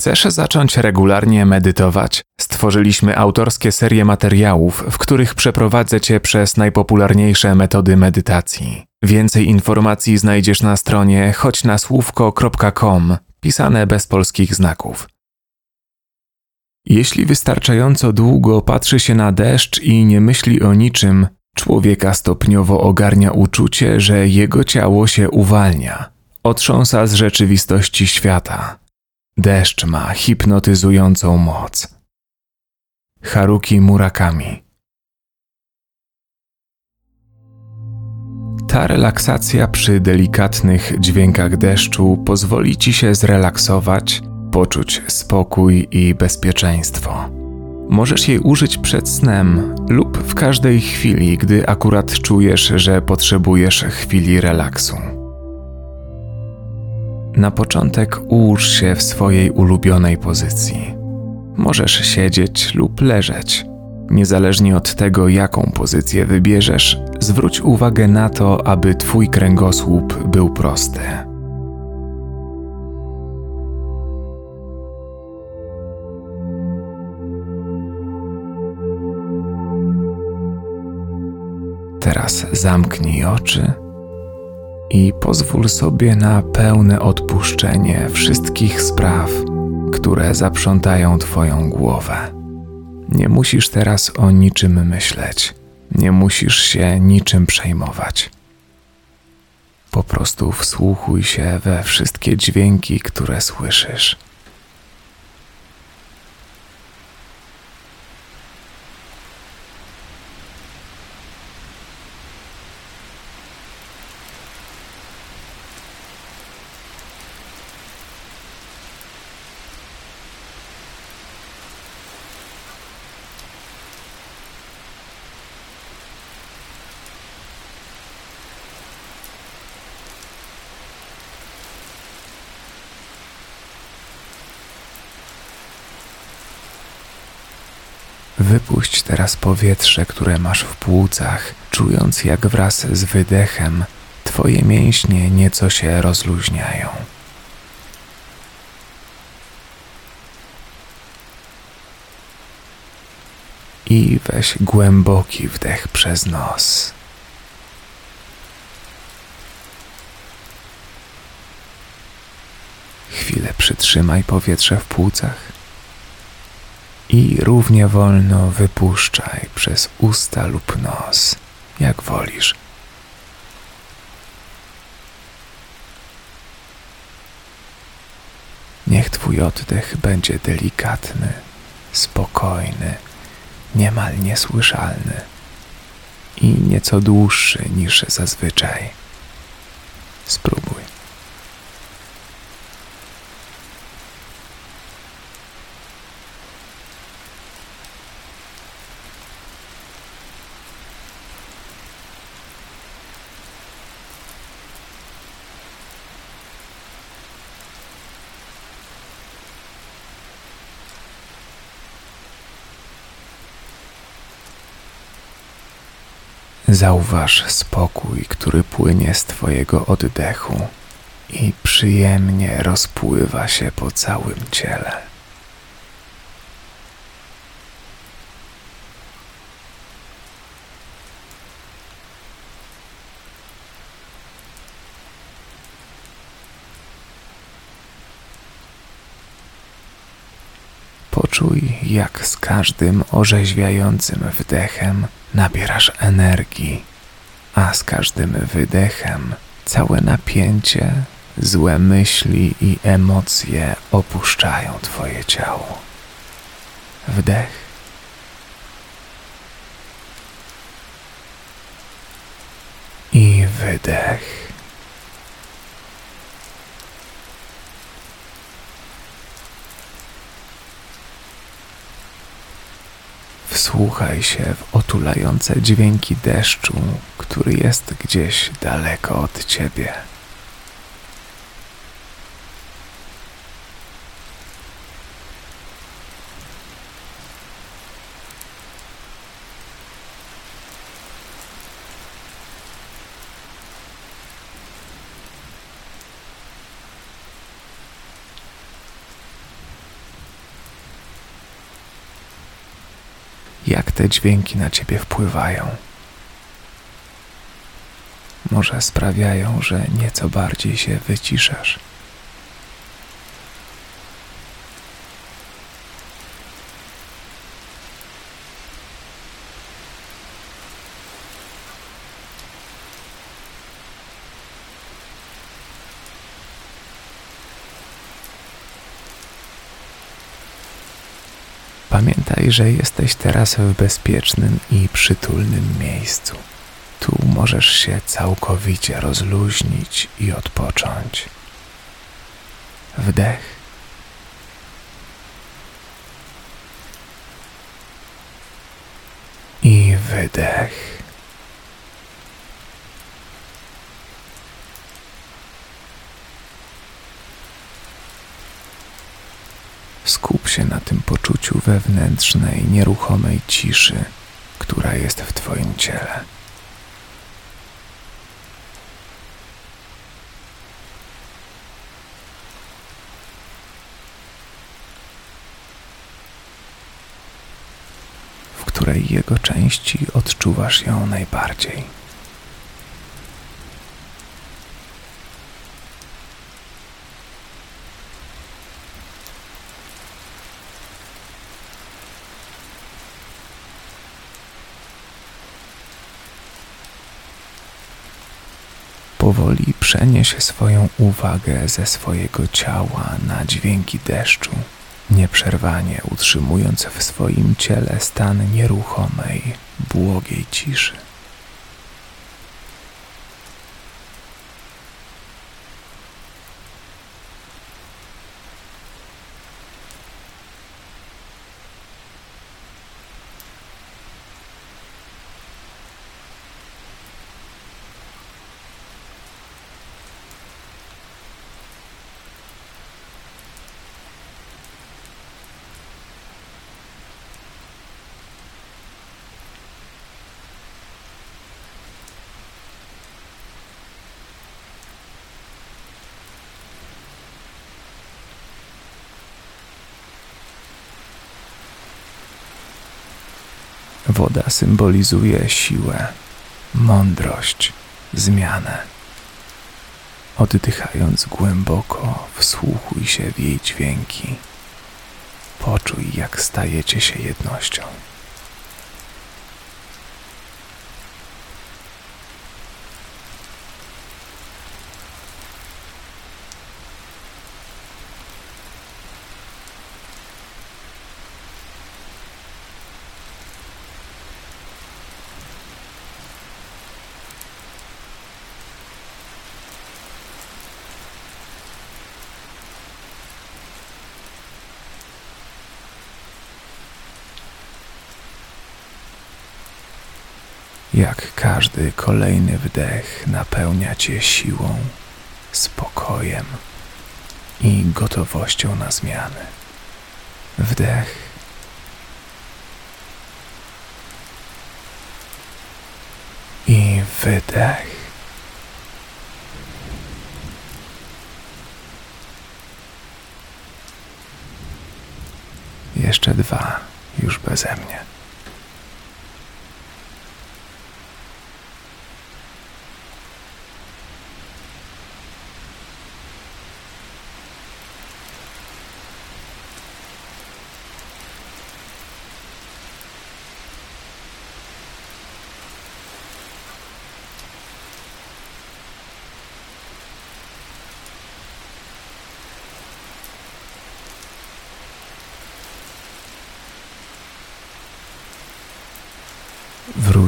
Chcesz zacząć regularnie medytować? Stworzyliśmy autorskie serie materiałów, w których przeprowadzę Cię przez najpopularniejsze metody medytacji. Więcej informacji znajdziesz na stronie choćnasłówko.com, pisane bez polskich znaków. Jeśli wystarczająco długo patrzy się na deszcz i nie myśli o niczym, człowieka stopniowo ogarnia uczucie, że jego ciało się uwalnia, otrząsa z rzeczywistości świata. Deszcz ma hipnotyzującą moc. Haruki Murakami Ta relaksacja przy delikatnych dźwiękach deszczu pozwoli ci się zrelaksować, poczuć spokój i bezpieczeństwo. Możesz jej użyć przed snem lub w każdej chwili, gdy akurat czujesz, że potrzebujesz chwili relaksu. Na początek ułóż się w swojej ulubionej pozycji. Możesz siedzieć lub leżeć. Niezależnie od tego, jaką pozycję wybierzesz, zwróć uwagę na to, aby Twój kręgosłup był prosty. Teraz zamknij oczy i pozwól sobie na pełne odpuszczenie wszystkich spraw, które zaprzątają Twoją głowę. Nie musisz teraz o niczym myśleć, nie musisz się niczym przejmować. Po prostu wsłuchuj się we wszystkie dźwięki, które słyszysz. Wypuść teraz powietrze, które masz w płucach, czując jak wraz z wydechem Twoje mięśnie nieco się rozluźniają. I weź głęboki wdech przez nos. Chwilę przytrzymaj powietrze w płucach i równie wolno wypuszczaj przez usta lub nos, jak wolisz. Niech Twój oddech będzie delikatny, spokojny, niemal niesłyszalny i nieco dłuższy niż zazwyczaj. Spróbuj. Zauważ spokój, który płynie z Twojego oddechu i przyjemnie rozpływa się po całym ciele. Poczuj, jak z każdym orzeźwiającym wdechem nabierasz energii, a z każdym wydechem całe napięcie, złe myśli i emocje opuszczają Twoje ciało. Wdech. I wydech. Wsłuchaj się w otulające dźwięki deszczu, który jest gdzieś daleko od ciebie. Jak te dźwięki na ciebie wpływają. Może sprawiają, że nieco bardziej się wyciszasz. Pamiętaj, że jesteś teraz w bezpiecznym i przytulnym miejscu. Tu możesz się całkowicie rozluźnić i odpocząć. Wdech. I wydech. Skup się na tym poczuciu wewnętrznej, nieruchomej ciszy, która jest w Twoim ciele. W której jego części odczuwasz ją najbardziej. Powoli przenieś swoją uwagę ze swojego ciała na dźwięki deszczu, nieprzerwanie utrzymując w swoim ciele stan nieruchomej, błogiej ciszy. Woda symbolizuje siłę, mądrość, zmianę. Oddychając głęboko, wsłuchuj się w jej dźwięki. Poczuj, jak stajecie się jednością. Jak każdy kolejny wdech napełnia cię siłą, spokojem i gotowością na zmiany. Wdech. I wydech. Jeszcze dwa, już beze mnie.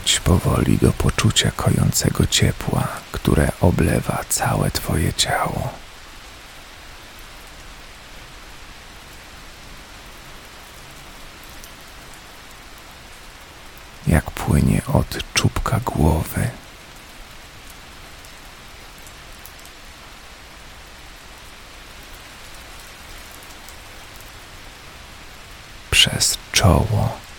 Wróć powoli do poczucia kojącego ciepła, które oblewa całe Twoje ciało. Jak płynie od czubka głowy. Przez czoło.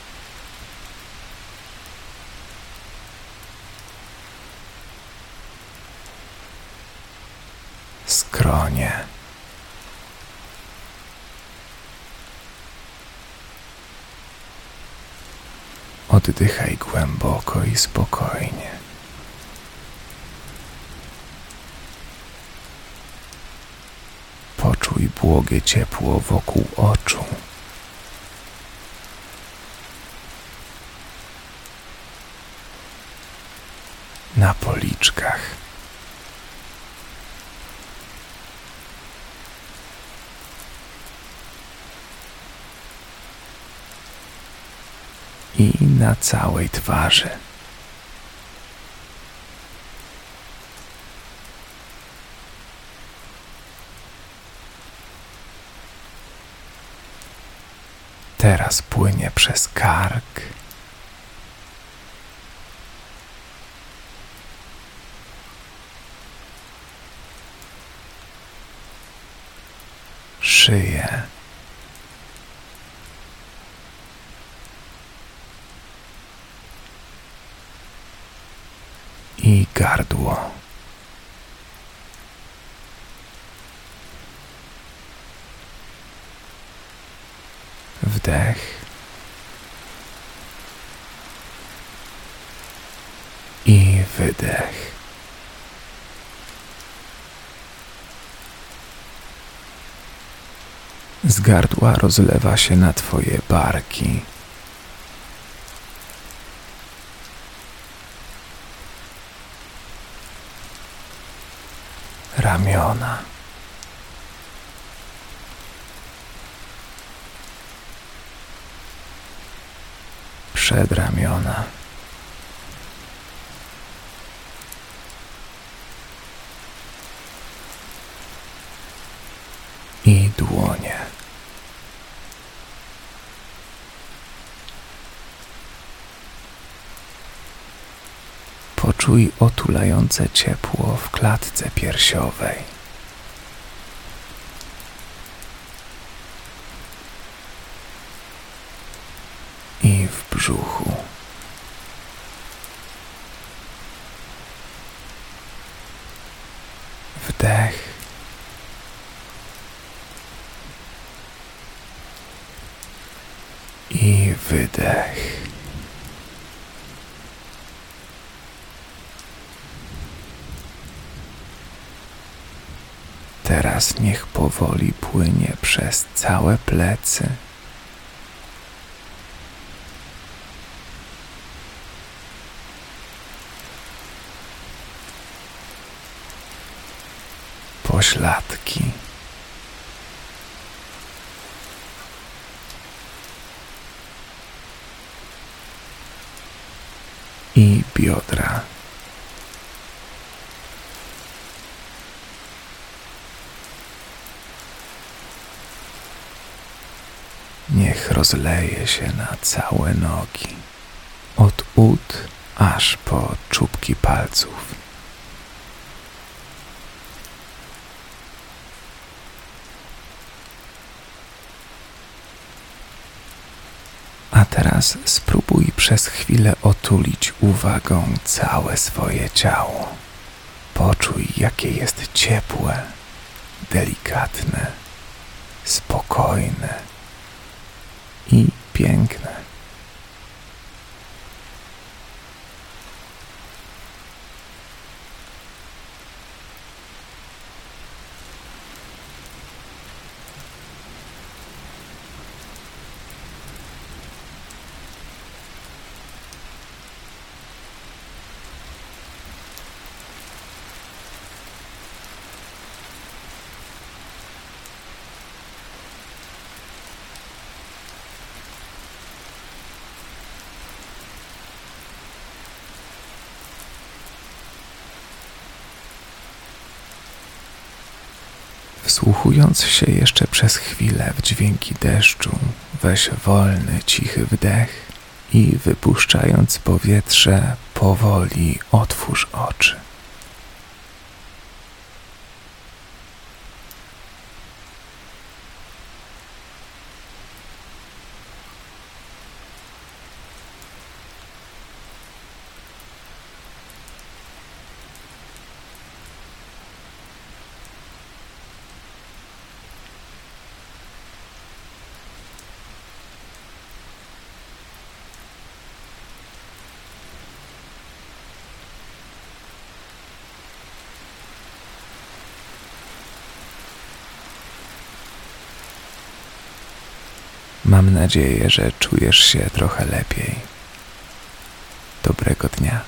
Skronie. Oddychaj głęboko i spokojnie. Poczuj błogie ciepło wokół oczu. Na policzkach. I na całej twarzy. teraz płynie przez kark. Szyję. I gardło. wdech i wydech. Z gardła rozlewa się na Twoje barki. Ramiona. przedramiona. I dłonie. Poczuj otulające ciepło w klatce piersiowej. brzuchu. Wdech. I wydech. Teraz niech powoli płynie przez całe plecy. pośladki. I biodra. Niech rozleje się na całe nogi, od ud aż po czubki palców. A teraz spróbuj przez chwilę otulić uwagą całe swoje ciało. Poczuj, jakie jest ciepłe, delikatne, spokojne i piękne. Wsłuchując się jeszcze przez chwilę w dźwięki deszczu, weź wolny, cichy wdech i wypuszczając powietrze, powoli otwórz oczy. Mam nadzieję, że czujesz się trochę lepiej. Dobrego dnia.